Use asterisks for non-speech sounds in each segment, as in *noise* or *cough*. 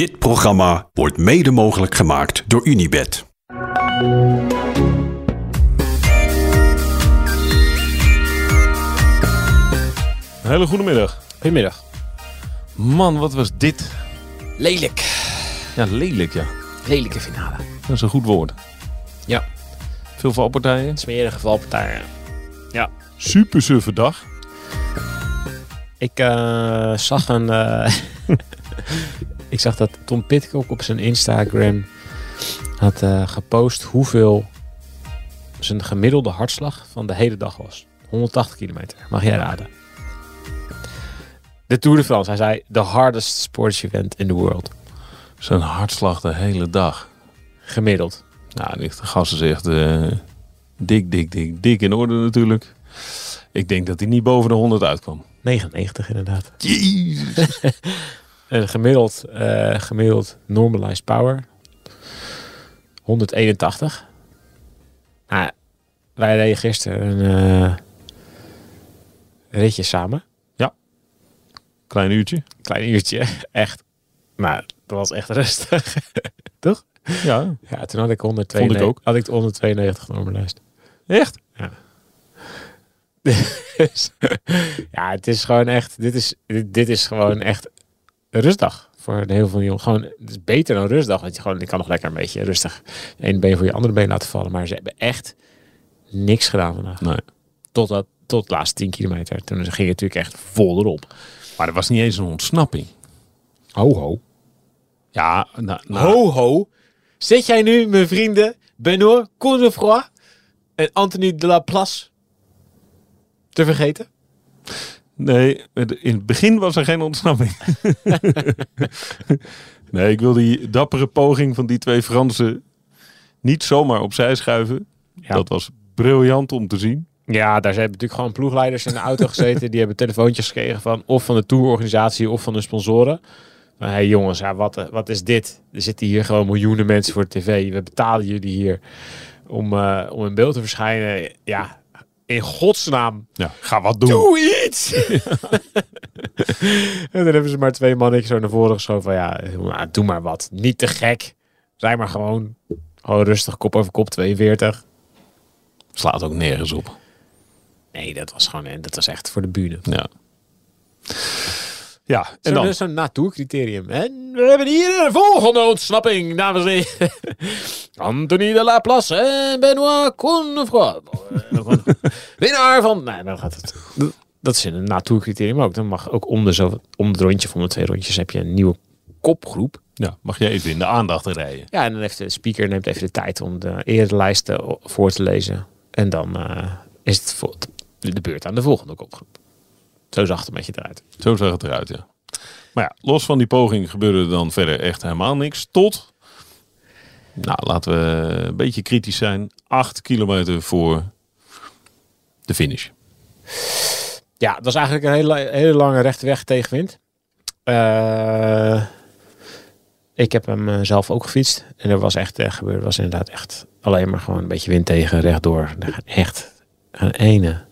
Dit programma wordt mede mogelijk gemaakt door Unibed. Een hele goede middag. Goedemiddag. Man, wat was dit? Lelijk. Ja, lelijk ja. Lelijke finale. Dat is een goed woord. Ja. Veel valpartijen. Smerige valpartijen. Ja. Super suffe dag. Ik eh, zag een... eh, *laughs* ik zag dat Tom Pitcock op zijn Instagram had eh, gepost hoeveel zijn gemiddelde hartslag van de hele dag was. 180 kilometer. Mag jij raden? De Tour de France. Hij zei, the hardest sports event in the world. Zijn hartslag de hele dag. Gemiddeld. Nou, die gast is echt eh, dik, dik, dik, dik in orde natuurlijk. Ik denk dat hij niet boven de 100 uitkwam. 99 inderdaad. Jezus. *laughs* En gemiddeld, eh, gemiddeld normalized power. 181. Nou, wij reden gisteren een eh, ritje samen. Klein uurtje. Klein uurtje. *laughs* Echt. Maar dat was echt rustig. *laughs* Toch? Ja. Ja, toen had ik 192, Vond ik ook. Had ik de 192 normalized. Echt? *laughs* Dus, ja, het is gewoon echt. Dit is, dit, dit is gewoon echt een rustdag. Voor een heel veel jongen. Gewoon, het is beter dan rustdag. Want je, gewoon, je kan nog lekker een beetje rustig ene been voor je andere been laten vallen. Maar ze hebben echt niks gedaan vandaag. Nee. Tot, dat, tot de laatste 10 kilometer. Toen ging het natuurlijk echt vol erop. Maar er was niet eens een ontsnapping. Ho ho. Ja, nou, nou, Ho ho. Zet jij nu mijn vrienden Benoît Cournefroy en Anthony de la Place te vergeten? Nee, in het begin was er geen ontsnapping. *laughs* nee, ik wil die dappere poging van die twee Fransen niet zomaar opzij schuiven. Ja. Dat was briljant om te zien. Ja, daar zijn natuurlijk gewoon ploegleiders in de auto gezeten. Die hebben telefoontjes gekregen van of van de tourorganisatie of van de sponsoren. Hé hey jongens, ja, wat, wat is dit? Er zitten hier gewoon miljoenen mensen voor de tv. We betalen jullie hier om, eh, om in beeld te verschijnen. Ja, in godsnaam, Ja, ga wat doen. doe iets! *laughs* en dan hebben ze maar twee mannetjes zo naar voren geschoven van ja, nou, doe maar wat. Niet te gek. Rij maar gewoon. Gewoon rustig, kop over kop, 42. Slaat ook nergens op. Nee, dat was gewoon, en dat was echt voor de bühne. Ja. Ja, en dan? zo'n natuurcriterium. En we hebben hier de volgende ontsnapping, dames en heren. Anthony de la Place en Benoît Cournefroy. Winnaar van... Nee, dan gaat het. Dat is een natuurcriterium ook. Dan mag ook om de, zo, om het rondje van de twee rondjes heb je een nieuwe kopgroep. Ja, mag je even in de aandacht rijden. Ja, en dan heeft de speaker neemt even de tijd om de erelijsten voor te lezen. En dan eh, is het voor de beurt aan de volgende kopgroep. Zo zag het een beetje eruit. Zo zag het eruit, ja. Maar ja, los van die poging gebeurde er dan verder echt helemaal niks. Tot, nou laten we een beetje kritisch zijn, acht kilometer voor de finish. Ja, dat was eigenlijk een hele, hele lange rechte weg tegenwind. Eh, ik heb hem eh, zelf ook gefietst. En er was echt, eh, gebeurde, was inderdaad echt alleen maar gewoon een beetje wind tegen, rechtdoor. Er echt een ene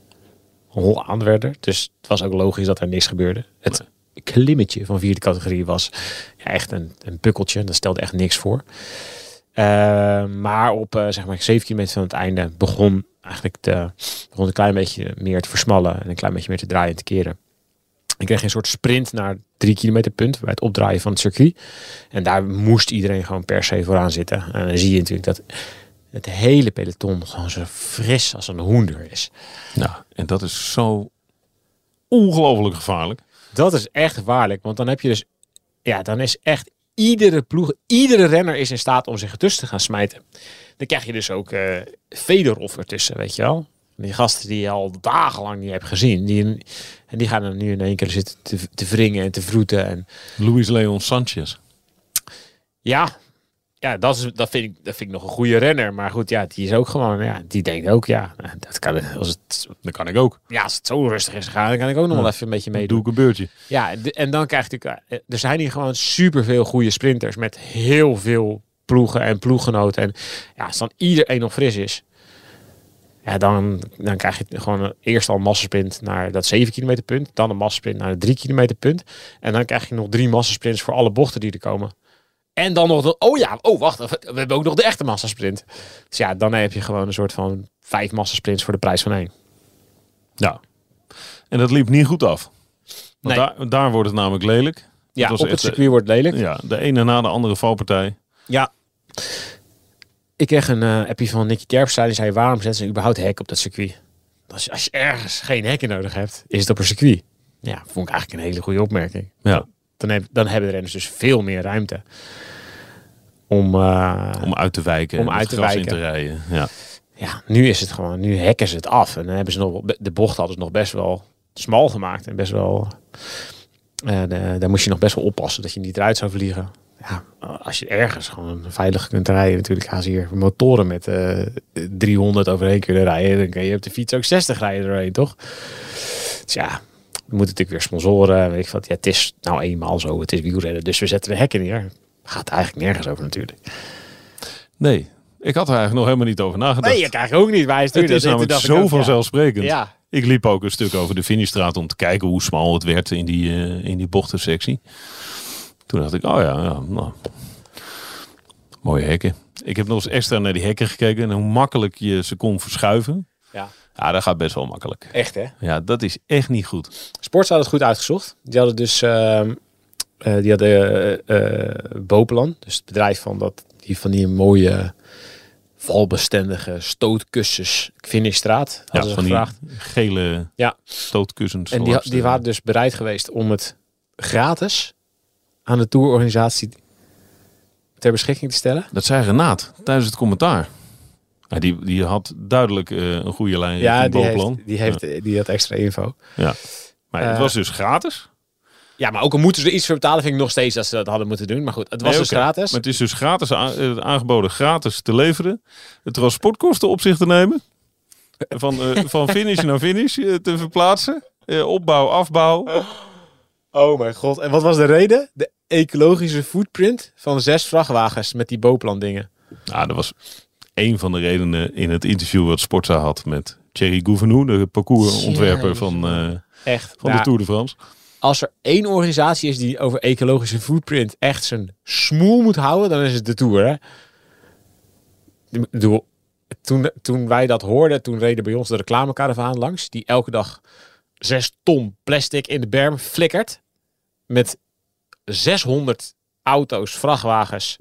hol aanwerder. Dus het was ook logisch dat er niks gebeurde. Het klimmetje van vierde categorie was ja, echt een, een pukkeltje. Dat stelde echt niks voor. Eh, maar op eh, zeg maar 7 kilometer van het einde begon eigenlijk de, begon een klein beetje meer te versmallen en een klein beetje meer te draaien en te keren. Ik kreeg een soort sprint naar drie kilometer punt bij het opdraaien van het circuit. En daar moest iedereen gewoon per se vooraan zitten. En dan zie je natuurlijk dat het hele peloton gewoon zo fris als een hoender is. Nou, en dat is zo ongelooflijk gevaarlijk. Dat is echt waarlijk, want dan heb je dus, ja, dan is echt iedere ploeg, iedere renner is in staat om zich ertussen te gaan smijten. Dan krijg je dus ook Fedorov ertussen, weet je wel. Die gasten die je al dagenlang niet hebt gezien. Die, en die gaan er nu in één keer zitten te, te wringen en te vroeten. En Luis Leon Sanchez. ja, ja dat, is, dat, vind ik, dat vind ik nog een goede renner. Maar goed, ja, die is ook gewoon, ja, die denkt ook, ja, dat kan, als het, Dat kan ik ook. ja, als het zo rustig is gegaan, dan kan ik ook nog wel even een beetje Doe meedoen. ik een beurtje. Ja, en dan krijg je natuurlijk... eh, Er zijn hier gewoon superveel goede sprinters met heel veel ploegen en ploeggenoten. En ja, als dan iedereen nog fris is, ja, dan, dan krijg je gewoon eerst al een massasprint naar dat 7 kilometer punt. Dan een massasprint naar het 3 kilometer punt. En dan krijg je nog drie massasprints voor alle bochten die er komen. En dan nog de, oh ja, oh wacht, we hebben ook nog de echte massasprint. Dus ja, dan heb je gewoon een soort van vijf massasprints voor de prijs van één. Ja. En dat liep niet goed af. Want Nee. daar, daar wordt het namelijk lelijk. Ja, was op het circuit wordt lelijk. Ja, de ene na de andere valpartij. Ja. Ik kreeg een eh appje van Nicky Terpstra. Die zei, waarom zetten ze überhaupt hek op dat circuit? Als je, als je ergens geen hekken nodig hebt, is het op een circuit. Ja, vond ik eigenlijk een hele goede opmerking. Ja. Dan, heb, dan hebben de renners dus veel meer ruimte. Om, eh, Om uit te wijken. Om uit te gras wijken. in te rijden. Ja. ja, nu is het gewoon, nu hekken ze het af. En dan hebben ze nog, de bocht hadden ze nog best wel smal gemaakt. En best wel, eh, de- daar moest je nog best wel oppassen dat je niet eruit zou vliegen. Ja, als je ergens gewoon veilig kunt rijden, natuurlijk gaan ze hier motoren met eh 300 overheen kunnen rijden. Dan kun je op de fiets ook 60 rijden doorheen, toch? Dus ja, moeten natuurlijk weer sponsoren. Weet ik wat. Ja, het is nou eenmaal zo. Het is wielrennen, dus we zetten de hekken neer. Gaat eigenlijk nergens over natuurlijk. Nee, ik had er eigenlijk nog helemaal niet over nagedacht. Nee, ik eigenlijk ook niet. Wij het is namelijk zo vanzelfsprekend. Ja, Ik liep ook een stuk over de finishstraat om te kijken hoe smal het werd in die, eh, in die bochtensectie. Toen dacht ik, oh ja, ja nou, mooie hekken. Ik heb nog eens extra naar die hekken gekeken en hoe makkelijk je ze kon verschuiven. Ja. Ja, dat gaat best wel makkelijk. echt hè. Ja, dat is echt niet goed. Sports had het goed uitgezocht. Die hadden dus eh, die hadden Bopelan, dus het bedrijf van dat die van die mooie valbestendige stootkussens finishstraat Ja, hadden ze die gevraagd. gele Ja. stootkussens. En die, die waren dus bereid geweest om het gratis aan de tourorganisatie ter beschikking te stellen. Dat zei Renaat tijdens het commentaar. Ja, die, die had duidelijk eh, een goede lijn Ja, die heeft, die, heeft, die had extra info. Ja. Maar het Eh, was dus gratis. Ja, maar ook al moeten ze er iets voor betalen, vind ik nog steeds dat ze dat hadden moeten doen. Maar goed, het was Nee, dus gratis. Maar het is dus gratis eh, aangeboden, gratis te leveren. De transportkosten op zich te nemen. *laughs* Van, eh, van finish naar finish te verplaatsen. Eh, opbouw, afbouw. Oh mijn god. En wat was de reden? De ecologische footprint van zes vrachtwagens met die Boplan dingen. Nou, dat was een van de redenen in het interview wat Sportza had met Thierry Gouvenou, de parcoursontwerper van, eh, Echt. van Nou, de Tour de France. Als er één organisatie is die over ecologische footprint echt zijn smoel moet houden, dan is het de Tour. Hè? Ik bedoel, toen, toen wij dat hoorden, toen reden bij ons de reclamekaravaan langs, die elke dag zes ton plastic in de berm flikkert. Met 600 auto's, vrachtwagens.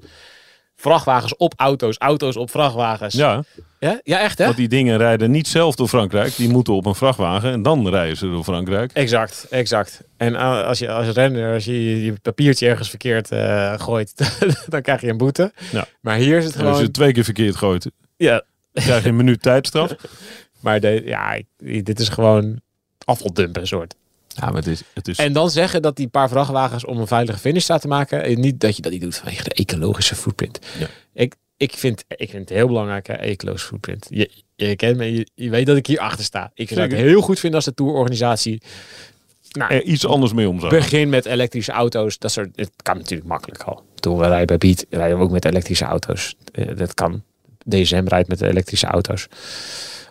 Vrachtwagens op auto's, auto's op vrachtwagens. Ja, ja, ja echt hè? want die dingen rijden niet zelf door Frankrijk. Die moeten op een vrachtwagen en dan rijden ze door Frankrijk. Exact, exact. En uh, als je als renner, als je je papiertje ergens verkeerd uh, gooit, *laughs* dan krijg je een boete. Ja. Maar hier is het gewoon... als je het twee keer verkeerd gooit, Ja, krijg je een minuut tijdstraf. *laughs* maar de, ja, dit is gewoon afvaldumpen soort. Ja, maar het is... Het is En dan zeggen dat die paar vrachtwagens om een veilige finish staat te maken, eh, niet dat je dat niet doet vanwege de ecologische footprint. Ja. Ik, ik, vind, ik vind het heel belangrijk, hè, ecologische footprint. Je, je kent me, je, je weet dat ik hier achter sta. Ik zou het heel goed vinden als de tourorganisatie nou, er iets anders mee om zou begin met elektrische auto's. Dat soort, het kan natuurlijk makkelijk al. Toen we rijden bij Beat rijden we ook met elektrische auto's. Eh, dat kan. DSM rijdt met elektrische auto's.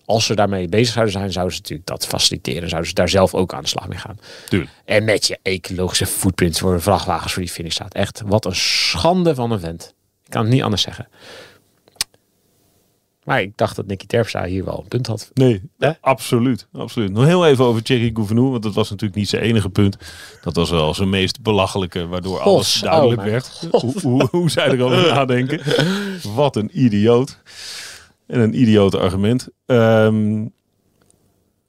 Als ze daarmee bezig zouden zijn, zouden ze natuurlijk dat faciliteren. Zouden ze daar zelf ook aan de slag mee gaan. Tuurlijk. En met je ecologische footprint voor vrachtwagens voor die finish staat. Echt, wat een schande van een vent. Ik kan het niet anders zeggen. Maar ik dacht dat Nicky Terpstra hier wel een punt had. Nee, absoluut, absoluut. Nog heel even over Thierry Gouvenou, want dat was natuurlijk niet zijn enige punt. Dat was wel zijn meest belachelijke, waardoor alles duidelijk oh werd. Hoe, hoe, hoe zij erover *laughs* nadenken. Wat een idioot. En een idioot argument. Ehm,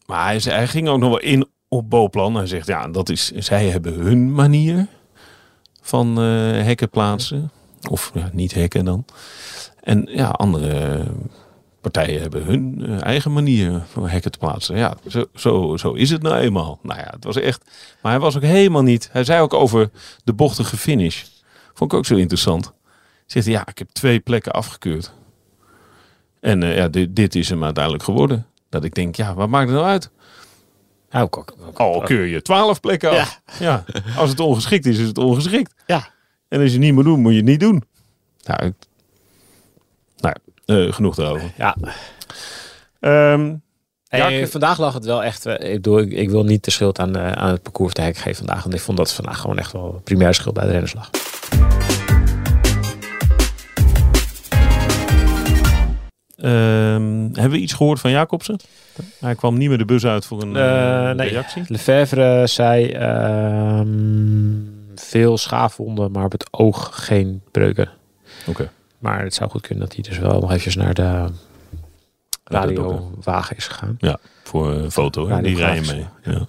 maar hij, ging ook nog wel in op Boplan. Hij zegt, ja, dat is, zij hebben hun manier van eh, hekken plaatsen. Of ja, niet hekken dan. En ja, andere partijen hebben hun eh, eigen manier van hekken te plaatsen. Ja, zo, zo, zo is het nou eenmaal. Nou ja, het was echt... Maar hij was ook helemaal niet... Hij zei ook over de bochtige finish. Vond ik ook zo interessant. Zegt ja, ik heb twee plekken afgekeurd. En eh, ja, dit, dit is hem uiteindelijk geworden. Dat ik denk, ja, wat maakt het nou uit? Ook- Al keur je twaalf plekken af. Ja. Als het ongeschikt is, is het ongeschikt. ja. En als je het niet moet doen, moet je het niet doen. Nou, ik- nou genoeg daarover. ja. Ehm, Ja, ik- vandaag lag het wel echt. eh, Ik, bedoel, ik, ik wil niet de schuld aan, aan het parcours de hek geven vandaag. Want ik vond dat vandaag gewoon echt wel primair schuld bij de renners lag. Ehm, hebben we iets gehoord van Jacobsen? Hij kwam niet meer de bus uit voor een Eh, eh, nee. reactie. Lefevre zei ehm, veel schaafwonden, maar op het oog geen breuken. Oké. Maar het zou goed kunnen dat hij dus wel nog eventjes naar de radiowagen is gegaan. Voor een foto. hè? Die rijden mee. Ja.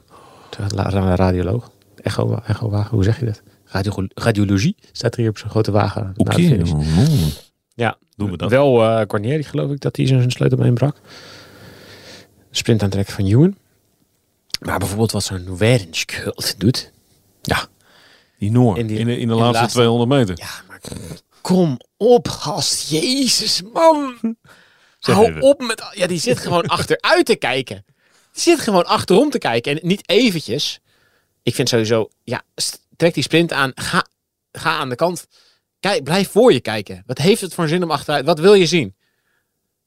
De radioloog. Echo, echowagen, hoe zeg je dat? Radio, radiologie staat er hier op zo'n grote wagen. Oké. finish. Ja, Doen we dat. Wel eh Guarnieri geloof ik dat hij zijn sleutelbeen brak. Sprint aantrekken van Ewan. Maar bijvoorbeeld wat zo'n Werenskuld doet. Ja, Die Noor. In de, in de in de laatste laatste- 200 meter. Ja, maar kom op, gast. Jezus, man. *laughs* Zeg Hou even. op met... Ja, die zit gewoon *laughs* achteruit te kijken. Die zit gewoon achterom te kijken. En niet eventjes. Ik vind sowieso... Ja, trek die sprint aan. Ga, ga aan de kant. Kijk, blijf voor je kijken. Wat heeft het voor zin om achteruit? Wat wil je zien?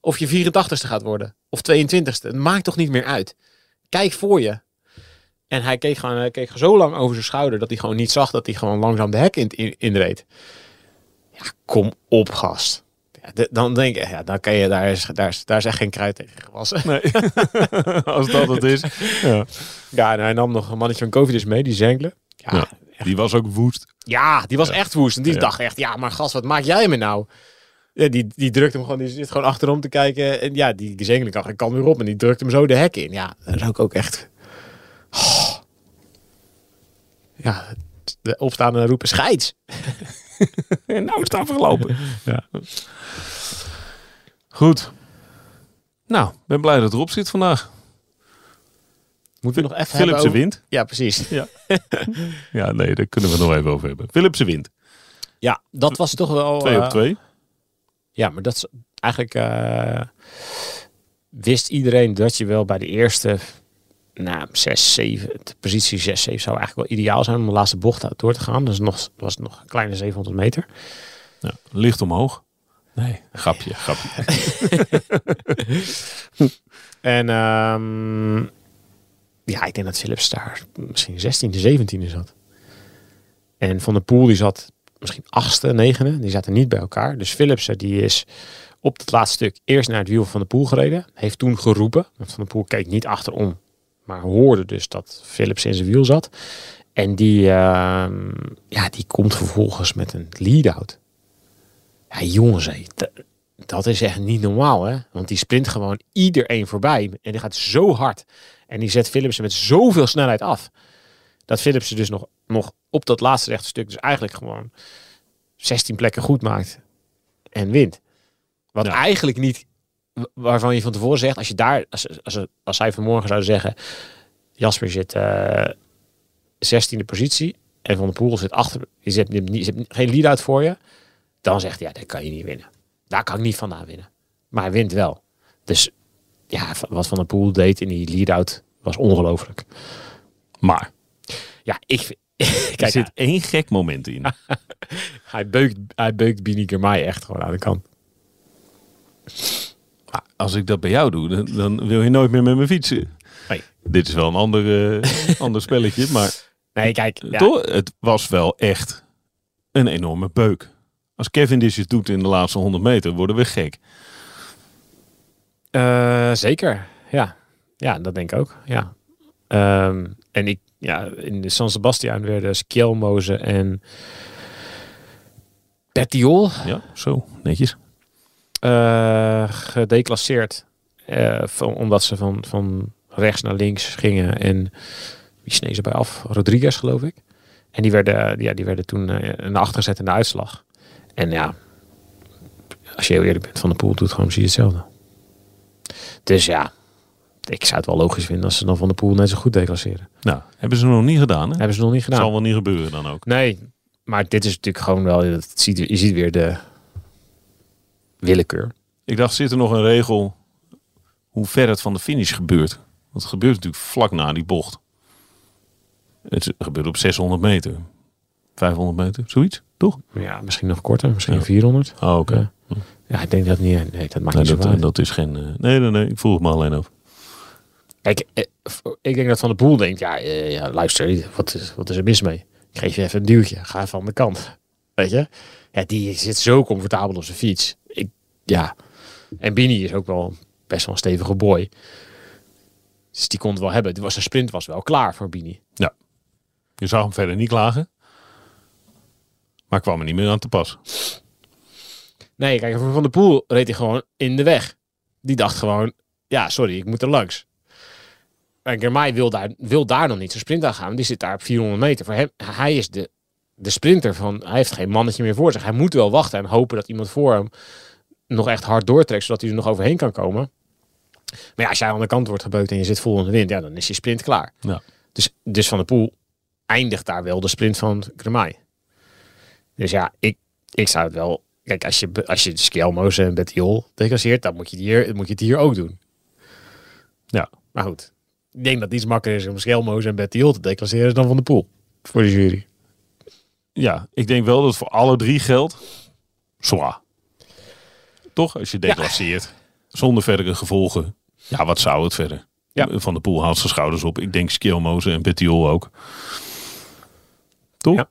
Of je 84ste gaat worden. Of 22ste. Het maakt toch niet meer uit. Kijk voor je. En hij keek gewoon hij keek zo lang over zijn schouder dat hij gewoon niet zag dat hij gewoon langzaam de hek in, in, inreed. Ja, kom op, gast. Ja, de- dan denk ik, ja, dan kan je, daar is, daar, is, daar is echt geen kruid tegen gewassen. Nee. *laughs* Als dat het is. Ja. Ja, en hij nam nog een mannetje van Covidus mee, die Zenkle. Ja, Ja. Ja. Die was ook woest. die was echt woest. En die Ja. dacht echt, ja, maar gast, wat maak jij me nou? Ja, die, die drukt hem gewoon, die zit gewoon achterom te kijken. En ja, die Zenkle dacht, ik kan weer op. En die drukt hem zo de hek in. Ja, dat zou ik ook echt... Oh. Ja, de opstaande roepen scheids. *laughs* En nou is het afgelopen. Ja. Goed. Nou, ik ben blij dat het erop zit vandaag. Moeten we nog even Philipsen hebben over- wint. Ja, precies. *laughs* Ja, nee, daar kunnen we het nog even over hebben. Philipsen wint. Ja, dat was toch wel... 2 eh, op 2. Ja, maar dat is eigenlijk eh, wist iedereen dat je wel bij de eerste, nou, 6, 7, de positie 6, 7 zou eigenlijk wel ideaal zijn om de laatste bocht uit door te gaan. Dus nog, was het nog een kleine 700 meter. Ja, licht omhoog. Nee, grapje, grapje. *laughs* En ehm, ja, ik denk dat Philips daar misschien 16e, 17e zat. En Van der Poel die zat misschien 8e, 9e. Die zaten niet bij elkaar. Dus Philipsen die is op het laatste stuk eerst naar het wiel van de Poel gereden. Heeft toen geroepen. Van der Poel keek niet achterom. Maar hoorde dus dat Philips in zijn wiel zat. En die, ehm, ja, die komt vervolgens met een lead-out. Ja, jongens, hé, dat is echt niet normaal, hè? Want die sprint gewoon iedereen voorbij. En die gaat zo hard. En die zet Philipsen met zoveel snelheid af. Dat Philipsen dus nog, nog op dat laatste rechte stuk dus eigenlijk gewoon 16 plekken goed maakt. En wint. Wat Ja. eigenlijk niet, wa- waarvan je van tevoren zegt, als je daar, als, als, als zij vanmorgen zouden zeggen, Jasper zit eh 16e positie en Van der Poel zit achter, je zet, je geen lead-out voor je, dan zegt hij, ja, dat kan je niet winnen. Daar kan ik niet vandaan winnen. Maar hij wint wel. Dus ja, wat Van der Poel deed in die lead-out was ongelooflijk. Maar Ja, ik vind- *laughs* er Kijk, zit één gek moment in. *laughs* hij beukt, hij beukt Bini echt gewoon aan de kant. Maar als ik dat bij jou doe, dan, dan wil je nooit meer met me fietsen. Nee. Dit is wel een ander, eh, *laughs* ander spelletje, maar Nee, kijk, ja, toch, het was wel echt een enorme beuk. Als Kevin dit het doet in de laatste 100 meter, worden we gek. Eh, zeker, ja. Ja, dat denk ik ook, ja. Ehm, en ik, ja, in de San Sebastian werden Skjelmoze en Petiol Ja, zo, netjes. eh, gedeclasseerd. eh, van, omdat ze van, van rechts naar links gingen. En wie sneed ze bij af? Rodriguez, geloof ik. En die werden, ja, die werden toen eh, naar achter gezet in de uitslag. En ja, als je heel eerlijk bent, Van de Poel doet gewoon precies hetzelfde. Dus ja, ik zou het wel logisch vinden als ze dan Van de Poel net zo goed declasseren. Nou, hebben ze nog niet gedaan, hè? Hebben ze nog niet gedaan. Zal wel niet gebeuren dan ook. Nee, maar dit is natuurlijk gewoon wel, ziet, je ziet weer de willekeur. Ik dacht, zit er nog een regel hoe ver het van de finish gebeurt? Want het gebeurt natuurlijk vlak na die bocht. Het gebeurt op 600 meter. 500 meter, zoiets, toch? Ja, misschien nog korter, misschien Ja. 400. Oh, oké. Ja. Ja, ik denk dat niet. Nee, dat maakt Nee, niet dat, zo uit. dat is geen... eh, nee, nee, nee, ik vroeg me alleen af. Kijk, eh, ik denk dat Van de Poel denkt, ja, eh, ja luister, wat is, wat is er mis mee? Ik geef je even een duwtje, ga even aan de kant. Weet je? Ja, die zit zo comfortabel op zijn fiets. Ik, ja, En Bini is ook wel best wel een stevige boy. Dus die kon het wel hebben. Was, zijn sprint was wel klaar voor Bini. Je zag hem verder niet klagen. Maar kwam er niet meer aan te pas. Nee, kijk, Van der Poel reed hij gewoon in de weg. Die dacht gewoon, ja, sorry, ik moet er langs. En Germay wil daar, wil daar nog niet zijn sprint aan gaan. Die zit daar op 400 meter. Voor hem, hij is de, de sprinter van, hij heeft geen mannetje meer voor zich. Hij moet wel wachten en hopen dat iemand voor hem nog echt hard doortrekt, zodat hij er nog overheen kan komen. Maar ja, als jij aan de kant wordt gebeukt en je zit vol in de wind, ja, dan is je sprint klaar. Ja. Dus, dus Van der Poel eindigt daar wel de sprint van Germay. Dus ja, ik, ik zou het wel... Kijk, als je, als je Skelmos en Bettiol declasseert, dan moet je, het hier, moet je het hier ook doen. Ja. Maar goed, ik denk dat het iets makkelijker is om Skelmos en Bettiol te declasseren dan Van der Poel. Voor de jury. Ja, ik denk wel dat het voor alle drie geldt. Zwaar. Toch? Als je declasseert. Zonder verdere gevolgen. Ja, wat zou het verder? Ja. Van de Poel haalt zijn schouders op. Ik denk Skilmoze en Bettiol ook. Toch? Ja.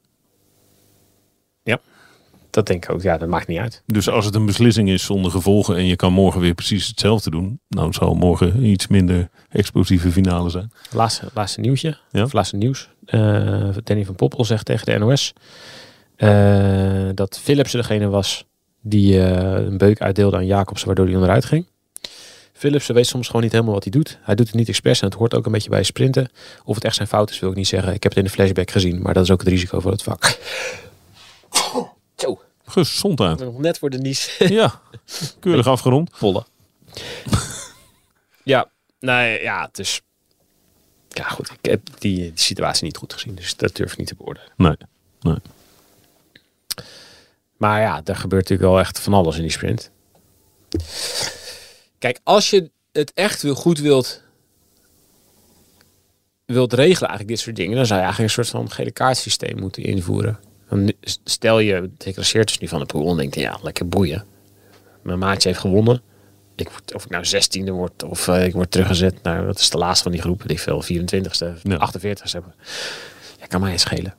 Dat denk ik ook. Ja, dat maakt niet uit. Dus als het een beslissing is zonder gevolgen en je kan morgen weer precies hetzelfde doen. Nou, zal morgen iets minder explosieve finale zijn. Laatste, laatste nieuwtje. Ja. Of laatste nieuws. Eh, Danny van Poppel zegt tegen de NOS eh, dat Philipsen degene was die eh, een beuk uitdeelde aan Jacobsen, waardoor hij onderuit ging. Philipsen weet soms gewoon niet helemaal wat hij doet. Hij doet het niet expres en het hoort ook een beetje bij sprinten. Of het echt zijn fout is, wil ik niet zeggen. Ik heb het in de flashback gezien, maar dat is ook het risico voor het vak. Zo, Gezondheid. nog net voor de nies. *laughs* Ja, keurig afgerond. volle. ja, nee, ja, het is... Ja, goed. Ik heb die, die situatie niet goed gezien, dus dat durf ik niet te beoordelen. Nee, nee. Maar ja, er gebeurt natuurlijk wel echt van alles in die sprint. Kijk, als je het echt wil, goed wilt, wilt regelen, eigenlijk dit soort dingen, dan zou je eigenlijk een soort van gele kaartsysteem moeten invoeren. Dan Stel je declasseert dus nu van de pool en denkt, ja, lekker boeien. Mijn maatje heeft gewonnen. Ik, word- of ik nou 16e word of eh, ik word teruggezet naar, wat is de laatste van die groep, ik veel, 24ste, Ja. 48ste. Ja, kan mij het schelen.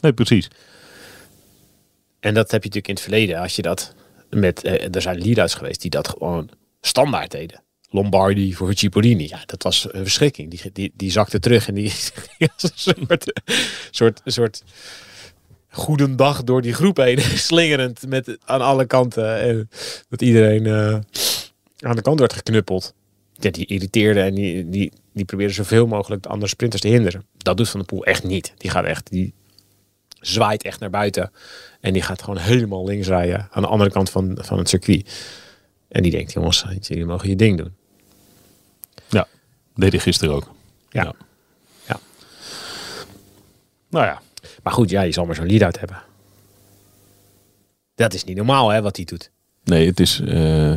Nee, precies. En dat heb je natuurlijk in het verleden, als je dat met, eh, er zijn lead-outs geweest die dat gewoon standaard deden. Lombardi voor Cipollini, ja, dat was een verschrikking. Die, die, die zakte terug en die *laughs* een soort, soort, soort goedendag door die groep heen, *laughs* slingerend met aan alle kanten. En dat iedereen eh, aan de kant werd geknuppeld. Ja, die irriteerde en die, die, die probeerde zoveel mogelijk de andere sprinters te hinderen. Dat doet Van de Poel echt niet. Die gaat echt, die zwaait echt naar buiten. En die gaat gewoon helemaal links rijden aan de andere kant van, van het circuit. En die denkt, jongens, jullie mogen je ding doen. Ja, deed hij gisteren ook. Ja. Ja. Ja. Nou ja, Maar goed, ja, je zal maar zo'n lead-out hebben. Dat is niet normaal, hè, wat hij doet. nee, het is... eh,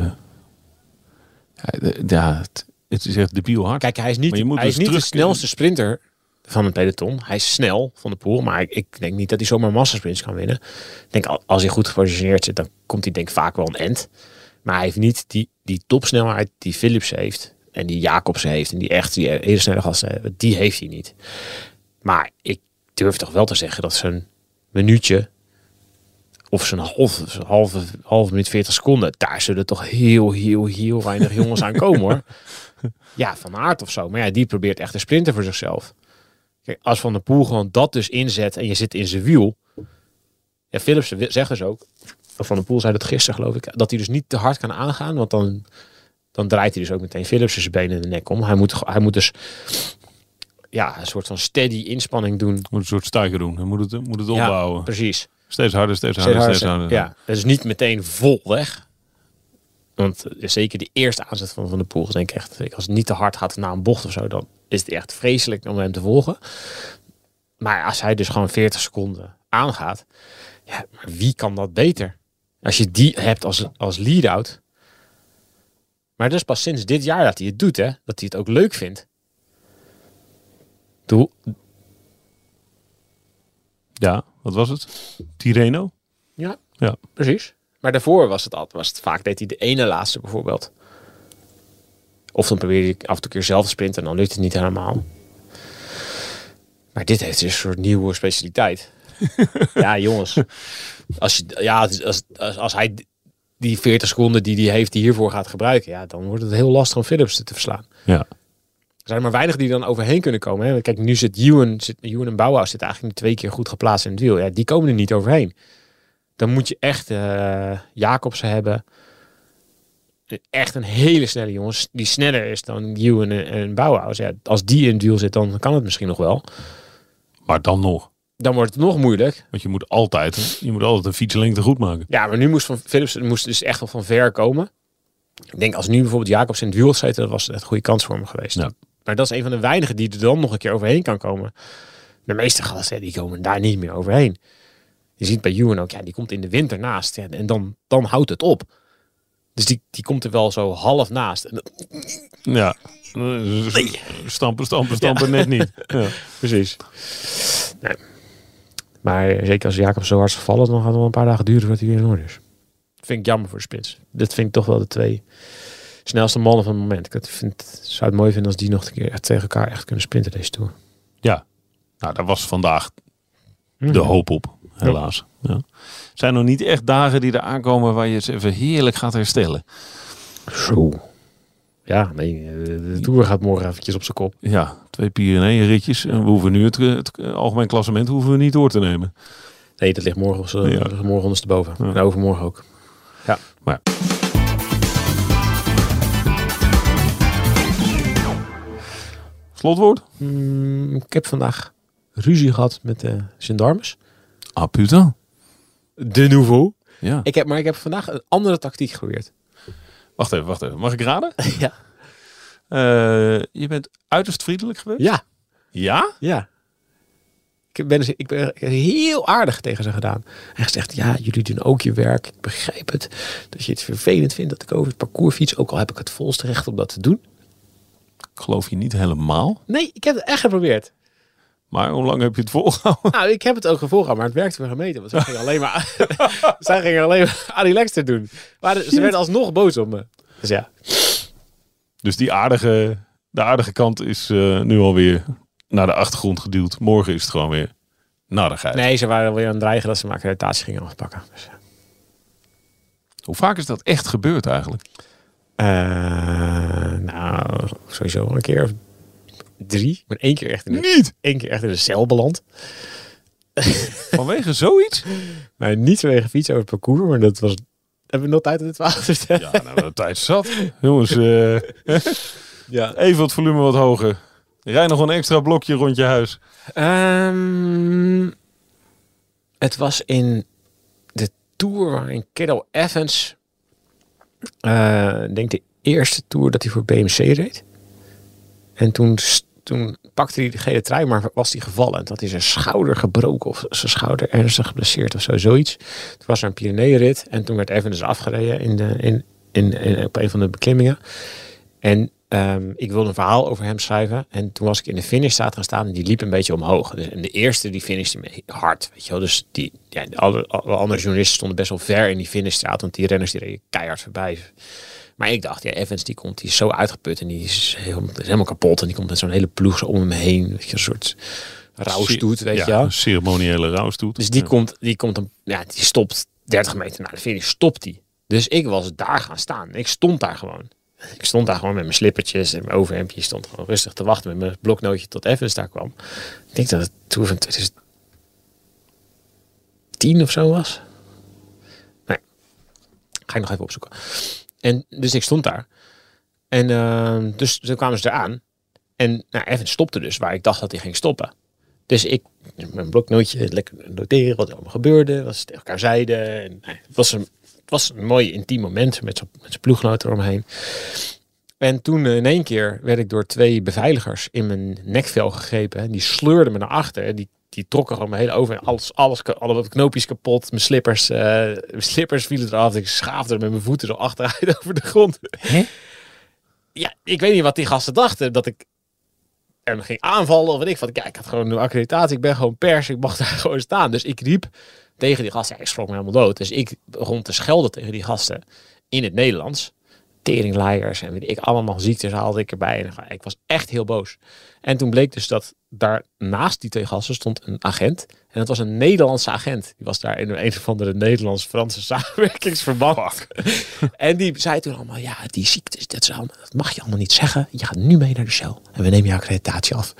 ja, de- ja, het, het is echt debiel hard. Kijk, hij is niet, hij is dus niet de snelste sprinter van het peloton. Hij is snel van de pool, maar ik, ik denk niet dat hij zomaar massasprints kan winnen. Ik denk, al- als hij goed gepositioneerd zit, dan komt hij denk ik vaak wel een end. Maar hij heeft niet die, die topsnelheid die Philips heeft en die Jacobsen heeft en die echt die hele snelle gasten hebben, die heeft hij niet. Maar ik durf toch wel te zeggen dat zijn minuutje of zijn halve, halve, halve minuut 40 seconden, daar zullen toch heel, heel, heel weinig jongens aan komen hoor. *laughs* Ja, van aard of zo. Maar ja, die probeert echt te sprinten voor zichzelf. Kijk, als Van der Poel gewoon dat dus inzet en je zit in zijn wiel. Ja, Philips zegt dus ook, Van der Poel zei dat gisteren geloof ik, dat hij dus niet te hard kan aangaan. Want dan, dan draait hij dus ook meteen Philips zijn benen in de nek om. Hij moet, hij moet dus ja, een soort van steady inspanning doen. Moet een soort stijger doen. Hij moet het, moet het opbouwen. Ja, precies. Steeds harder, steeds Steeds harder, harder steeds harder. Ja, niet meteen vol weg. Want eh, zeker de eerste aanzet van Van de Poel, denk ik echt, als het niet te hard gaat na een bocht of zo, dan is het echt vreselijk om hem te volgen. Maar als hij dus gewoon 40 seconden aangaat, ja, maar wie kan dat beter? Als je die hebt als, als lead-out. Maar dat is pas sinds dit jaar dat hij het doet, hè? Dat hij het ook leuk vindt. Doe, Ja, wat was het? Tireno? Ja, Ja. precies. Maar daarvoor was het altijd, was het vaak deed hij de ene laatste bijvoorbeeld. Of dan probeerde ik af en toe keer zelf te sprinten en dan lukt het niet helemaal. Maar dit heeft dus een soort nieuwe specialiteit. *laughs* ja, jongens. Als, je, ja, als, als, als hij die 40 seconden die hij heeft die hiervoor gaat gebruiken, ja, dan wordt het heel lastig om Philips te verslaan. Ja. Er zijn er maar weinig die dan overheen kunnen komen. Hè. Kijk, nu zit Ewan, zit, Ewan en Bauhaus zit eigenlijk twee keer goed geplaatst in het wiel. Ja, die komen er niet overheen. Dan moet je echt eh Jacobsen hebben. Echt een hele snelle jongens. Die sneller is dan Ewan en, en Bauhaus. Ja, als die in het wiel zit, dan kan het misschien nog wel. Maar dan nog. Dan wordt het nog moeilijk. Want je moet altijd, je moet altijd een fietslengte goed maken. Ja, maar nu moest van Philips moest dus echt wel van ver komen. Ik denk als nu bijvoorbeeld Jacobs in het wiel gezeten, dat was het een goede kans voor hem geweest. Ja. Maar dat is een van de weinigen die er dan nog een keer overheen kan komen. De meeste gasten, die komen daar niet meer overheen. Je ziet bij Ewan ook, ja, die komt in de winter naast. Ja, en dan, dan houdt het op. Dus die, die komt er wel zo half naast. En dat- Ja. Stampen, stampen, stampen net niet. *laughs* Ja. precies. Nee. Maar zeker als Jacob zo hard is gevallen, dan gaat het wel een paar dagen duren voordat hij weer in orde is. Dat vind ik jammer voor de spits. Dit vind ik toch wel de twee snelste mannen van het moment. Ik vind, zou het mooi vinden als die nog een keer echt tegen elkaar echt kunnen sprinten deze tour. ja. Nou, daar was vandaag de hoop op, helaas. Ja. Zijn nog niet echt dagen die er aankomen waar je eens even heerlijk gaat herstellen. Zo. Ja, nee, eh, de tour gaat morgen eventjes op zijn kop. Ja, twee Pyreneeën-ritjes. En we hoeven nu het, het algemeen klassement hoeven we niet door te nemen. Nee, dat ligt morgen, zo, Ja. morgen ondersteboven. Ja. En overmorgen ook. Slotwoord? Mm, ik heb vandaag ruzie gehad met de gendarmes. Ah, putain. De nouveau. Ja. Ik heb, maar ik heb vandaag een andere tactiek geprobeerd. Wacht even, wacht even. Mag ik raden? *laughs* Ja. Eh, je bent uiterst vriendelijk geweest? Ja, Ja? ja. Ik ben, ik ben ik heb heel aardig tegen ze gedaan. En gezegd, ja, jullie doen ook je werk. Ik begrijp het. Dat je het vervelend vindt dat ik over het parcours fiets. Ook al heb ik het volste recht om dat te doen. Geloof je niet helemaal. Nee, ik heb het echt geprobeerd. Maar hoe lang heb je het volgehouden? Nou, ik heb het ook gevolgd, maar het werkte voor gemeten. Want zij gingen alleen maar, *laughs* zij gingen alleen maar Lex doen. Maar ze werden alsnog boos op me. Dus ja. Dus die aardige, de aardige kant is eh, nu alweer naar de achtergrond geduwd. Morgen is het gewoon weer narigheid. Nee, ze waren weer aan het dreigen dat ze mijn accreditatie gingen afpakken. Dus, ja. Hoe vaak is dat echt gebeurd eigenlijk? Eh, nou, sowieso een keer of drie. Ik ben één keer echt in de, Niet! één keer echt in de cel beland. *laughs* Vanwege zoiets? Maar niet vanwege fietsen over het parcours, maar dat was... Hebben we nog tijd om dit verhaal te vertellen? Ja, nou, de tijd zat. Jongens, eh, *laughs* Ja. even het volume wat hoger. Rij nog een extra blokje rond je huis. Ehm, het was in de tour waarin Cadel Evans, ik denk de eerste tour dat hij voor BMC reed. En toen, toen pakte hij de gele trui, maar was hij gevallen. En had hij zijn schouder gebroken of zijn schouder ernstig geblesseerd of zo, zoiets. Toen was er een Pyreneeënrit en toen werd Evans afgereden in de, in, in, in- op een van de beklimmingen. En ehm, ik wilde een verhaal over hem schrijven. En toen was ik in de finishstraat gaan staan en die liep een beetje omhoog. Dus, en de eerste die finishte me hard, weet je wel. Dus die, ja, de alle, alle andere journalisten stonden best wel ver in die finishstraat. Want die renners die reden keihard voorbij. Maar ik dacht, ja, Evans die komt, die is zo uitgeput en die is, heel, is helemaal kapot. En die komt met zo'n hele ploeg zo om hem heen. Weet je, een soort rouwstoet, weet ja, je wel. Een ceremoniële rouwstoet. Dus die Ja. komt, die komt, een, ja, die stopt 30 meter na de finish, stopt die. Dus ik was daar gaan staan. Ik stond daar gewoon. Ik stond daar gewoon met mijn slippertjes en mijn overhemdje. Ik stond gewoon rustig te wachten met mijn bloknootje tot Evans daar kwam. Ik denk dat het toen van 2010 of zo was. Nee, ga ik nog even opzoeken. En dus ik stond daar. En ehm, dus toen kwamen ze eraan. En nou, Evans stopte dus waar ik dacht dat hij ging stoppen. Dus ik met mijn bloknootje lekker noteren wat er allemaal gebeurde. Wat ze tegen elkaar zeiden. En, nou, het, was een, was een mooi intiem moment met zijn ploegnoot eromheen. En toen eh, in één keer werd ik door twee beveiligers in mijn nekvel gegrepen. En die sleurden me naar achter. Die, die trokken gewoon mijn hele over. Alles, alles, ka- alle knoopjes kapot. Mijn slippers, mijn slippers vielen eraf. Ik schaafde er met mijn voeten zo achteruit *laughs* over de grond. Ja, ik weet niet wat die gasten dachten. Dat ik en ging aanvallen of weet ik wat. Ja, ik had gewoon een accreditatie. Ik ben gewoon pers. Ik mag *laughs* daar gewoon staan. Dus ik riep tegen die gasten. Ja, ik schrok me helemaal dood. Dus ik begon te schelden tegen die gasten in het Nederlands. Teringleiers en weet ik, allemaal ziektes haalde ik erbij. En ik was echt heel boos. En toen bleek dus dat daar naast die twee gasten stond een agent. En dat was een Nederlandse agent. Die was daar in een of andere Nederlands-Franse *laughs* samenwerkingsverband. *laughs* en die zei toen allemaal, ja, die ziektes, dat, is allemaal, dat mag je allemaal niet zeggen. Je gaat nu mee naar de Shell en we nemen je accreditatie af.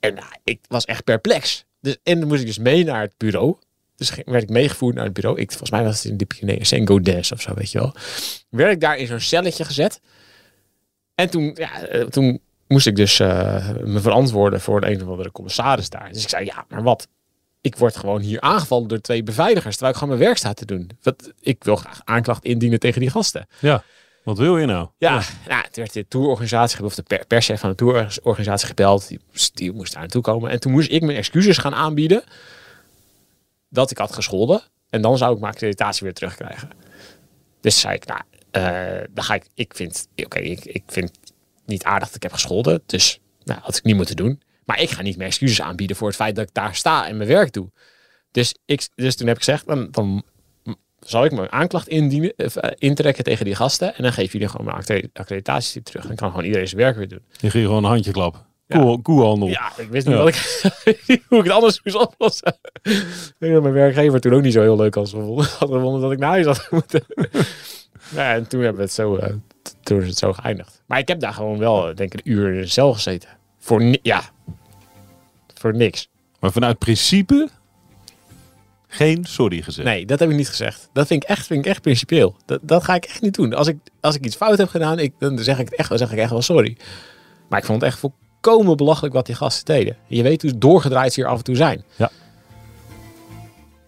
En nou, ik was echt perplex. Dus, en dan moest ik dus mee naar het bureau. Dus werd ik meegevoerd naar het bureau. Ik, volgens mij was het in de Pyreneeën, in Godès of zo, weet je wel. Werd ik daar in zo'n celletje gezet. En toen, ja, eh, toen moest ik dus eh, me verantwoorden voor een of andere commissaris daar. Dus ik zei, ja, maar wat? Ik word gewoon hier aangevallen door twee beveiligers, terwijl ik gewoon mijn werk sta te doen. Wat, ik wil graag aanklacht indienen tegen die gasten. Ja, wat wil je nou? Ja, nou, toen werd de tourorganisatie of de per perschef van de tourorganisatie gebeld. Die, die moest daar naartoe komen. En toen moest ik mijn excuses gaan aanbieden dat ik had gescholden. En dan zou ik mijn accreditatie weer terugkrijgen. Dus zei ik, nou, eh, dan ga ik, ik vind, oké, ik, ik vind niet aardig dat ik heb gescholden. Dus, nou, had ik niet moeten doen. Maar ik ga niet mijn excuses aanbieden voor het feit dat ik daar sta en mijn werk doe. Dus, ik, dus toen heb ik gezegd, dan, dan zal ik mijn aanklacht indienen, eh, intrekken tegen die gasten. En dan geef jullie gewoon mijn accre- accreditatie terug. Dan kan gewoon iedereen zijn werk weer doen. Je ging gewoon een handje klappen. Koe, koehandel. Ja, ik wist niet Ja. wat ik, *laughs* hoe ik het anders moest oplossen. Ik denk dat mijn werkgever toen ook niet zo heel leuk als had gevonden dat ik naar huis had *laughs* moeten. ja, en toen hebben we het zo, eh, toen is het zo geëindigd. Maar ik heb daar gewoon wel, eh, denk ik, een uur in de cel gezeten. Voor, ja, voor niks. Maar vanuit principe geen sorry gezegd. Nee, dat heb ik niet gezegd. Dat vind ik echt, vind ik echt principieel. Dat, dat ga ik echt niet doen. Als ik, als ik iets fout heb gedaan, ik, dan zeg ik het echt, dan zeg ik echt wel sorry. Maar ik vond het echt volkomen belachelijk wat die gasten deden. Je weet hoe doorgedraaid ze hier af en toe zijn. Ja.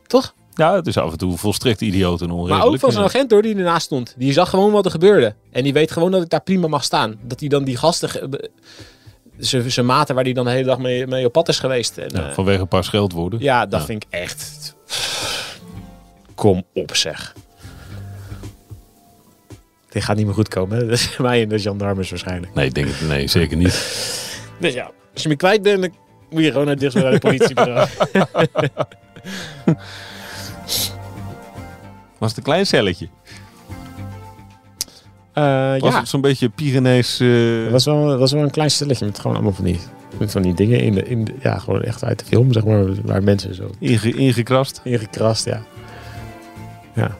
Toch? Ja, het is af en toe volstrekt idioot en Maar onredelijk. ook van zo'n agent door die ernaast stond. Die zag gewoon wat er gebeurde. En die weet gewoon dat ik daar prima mag staan. Dat hij dan die gasten... Zijn maten waar hij dan de hele dag mee, mee op pad is geweest. En, Ja, eh, vanwege een paar scheldwoorden. ja, dat Ja. vind ik echt... Kom op zeg. Dit gaat niet meer goed komen. Hè? Dat is *laughs* mij en de gendarmes waarschijnlijk. Nee, ik denk het, nee, zeker niet. Dus ja, als je me kwijt bent, dan moet je gewoon naar dichtst bij de politiebureau. *laughs* Was het een klein celletje? Eh, Was ja, het zo'n beetje Pyrenees... eh, het was wel, was wel een klein stelletje met gewoon allemaal van die, met van die dingen in de, in de, ja, gewoon echt uit de film, zeg maar, waar mensen zo inge- ingekrast? ingekrast, ja. Ja.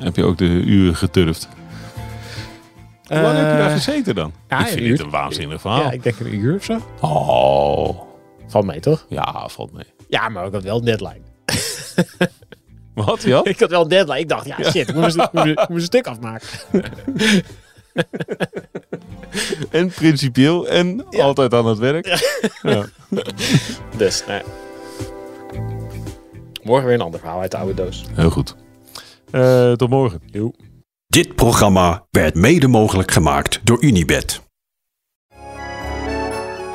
Heb je ook de uren geturfd? Hoe lang heb je daar Eh, gezeten dan? ja, ik vind een dit een waanzinnig verhaal. Ja, ik denk een uur of zo. Oh, Valt mee, toch? ja, valt mee. Ja, maar ik had wel een deadline. *laughs* Wat, ja? Ik had wel een deadline. Ik dacht, ja, shit, ik moet ik ik mijn stuk afmaken. *laughs* En principieel en Ja. altijd aan het werk. Ja. *laughs* Dus, nou. Morgen weer een ander verhaal uit de oude doos. Heel goed. Eh, tot morgen. Joe. Dit programma werd mede mogelijk gemaakt door Unibed.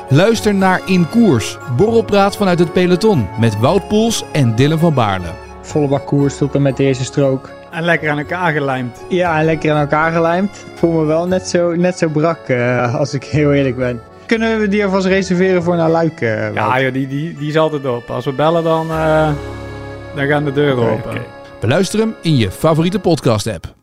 Luister naar In Koers, borrelpraat vanuit het peloton met Wout Poels en Dylan van Baarle. volle bak koers tot en met de eerste strook. En lekker aan elkaar gelijmd. Ja, en lekker aan elkaar gelijmd. Ik voel me wel net zo, net zo brak, eh, als ik heel eerlijk ben. Kunnen we die alvast reserveren voor naar Luik? eh? Ja, joh, die, die, die is altijd op. Als we bellen, dan, eh, dan gaan de deuren open. Oké. Beluister hem in je favoriete podcast app.